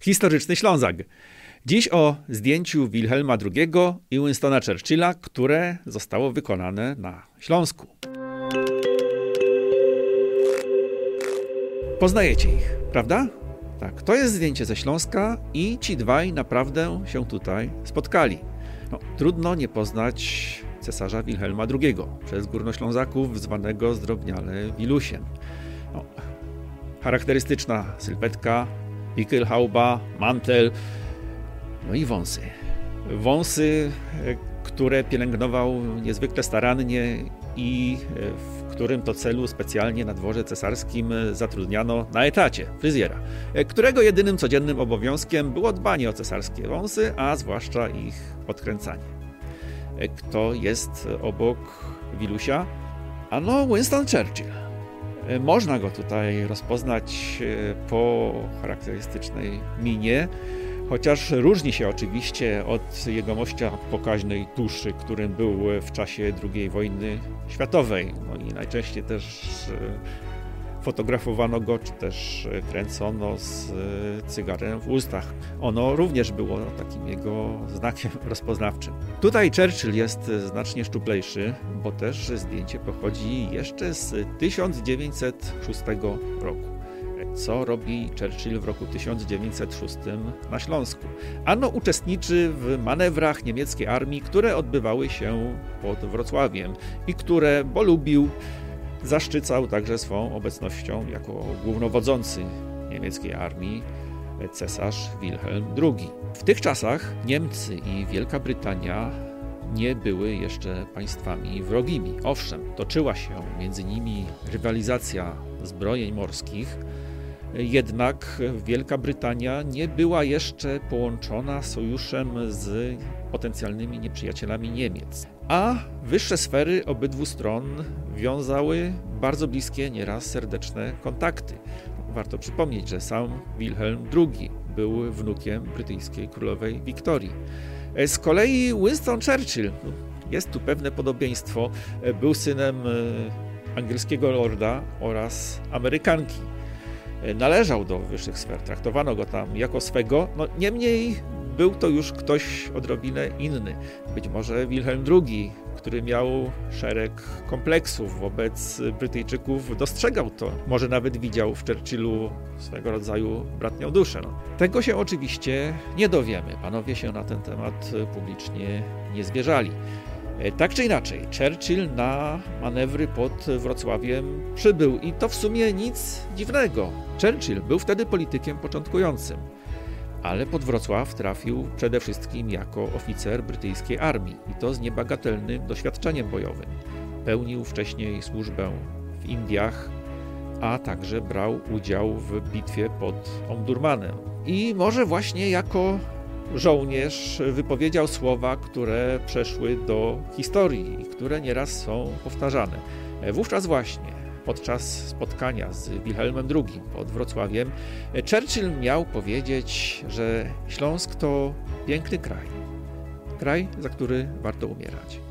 Historyczny Ślązak. Dziś o zdjęciu Wilhelma II i Winstona Churchilla, które zostało wykonane na Śląsku. Poznajecie ich, prawda? Tak, to jest zdjęcie ze Śląska i ci dwaj naprawdę się tutaj spotkali. No, trudno nie poznać cesarza Wilhelma II, przez górnoślązaków zwanego zdrobniale Wilusiem. No, charakterystyczna sylwetka, pickelhauba, mantel, no i wąsy. Wąsy, e, które pielęgnował niezwykle starannie i e, w którym to celu specjalnie na dworze cesarskim zatrudniano na etacie fryzjera, e, którego jedynym codziennym obowiązkiem było dbanie o cesarskie wąsy, a zwłaszcza ich odkręcanie. Kto jest obok Wilusia? Ano Winston Churchill. Można go tutaj rozpoznać po charakterystycznej minie, chociaż różni się oczywiście od jegomościa pokaźnej tuszy, którym był w czasie II wojny światowej. No i najczęściej też e, fotografowano go, czy też kręcono z e, cygarem w ustach. Ono również było takim jego znakiem rozpoznawczym. Tutaj Churchill jest znacznie szczuplejszy, bo też zdjęcie pochodzi jeszcze z 1906 roku co robi Churchill w roku 1906 na Śląsku. Ano uczestniczy w manewrach niemieckiej armii, które odbywały się pod Wrocławiem i które, bo lubił, zaszczycał także swą obecnością jako głównowodzący niemieckiej armii cesarz Wilhelm II. W tych czasach Niemcy i Wielka Brytania nie były jeszcze państwami wrogimi. Owszem, toczyła się między nimi rywalizacja zbrojeń morskich, jednak Wielka Brytania nie była jeszcze połączona sojuszem z potencjalnymi nieprzyjacielami Niemiec. A wyższe sfery obydwu stron wiązały bardzo bliskie, nieraz serdeczne kontakty. Warto przypomnieć, że sam Wilhelm II był wnukiem brytyjskiej królowej Wiktorii. Z kolei Winston Churchill, jest tu pewne podobieństwo, był synem e, angielskiego lorda oraz Amerykanki należał do wyższych sfer, traktowano go tam jako swego, no niemniej był to już ktoś odrobinę inny. Być może Wilhelm II, który miał szereg kompleksów wobec Brytyjczyków, dostrzegał to. Może nawet widział w Churchillu swego rodzaju bratnią duszę. No. Tego się oczywiście nie dowiemy. Panowie się na ten temat publicznie nie zwierzali. E, tak czy inaczej, Churchill na manewry pod Wrocławiem przybył i to w sumie nic dziwnego. Churchill był wtedy politykiem początkującym, ale pod Wrocław trafił przede wszystkim jako oficer brytyjskiej armii i to z niebagatelnym doświadczeniem bojowym. Pełnił wcześniej służbę w Indiach, a także brał udział w bitwie pod Omdurmanem. I może właśnie jako żołnierz wypowiedział słowa, które przeszły do historii i które nieraz są powtarzane. Wówczas właśnie, podczas spotkania z Wilhelmem II pod Wrocławiem, Churchill miał powiedzieć, że Śląsk to piękny kraj. Kraj, za który warto umierać.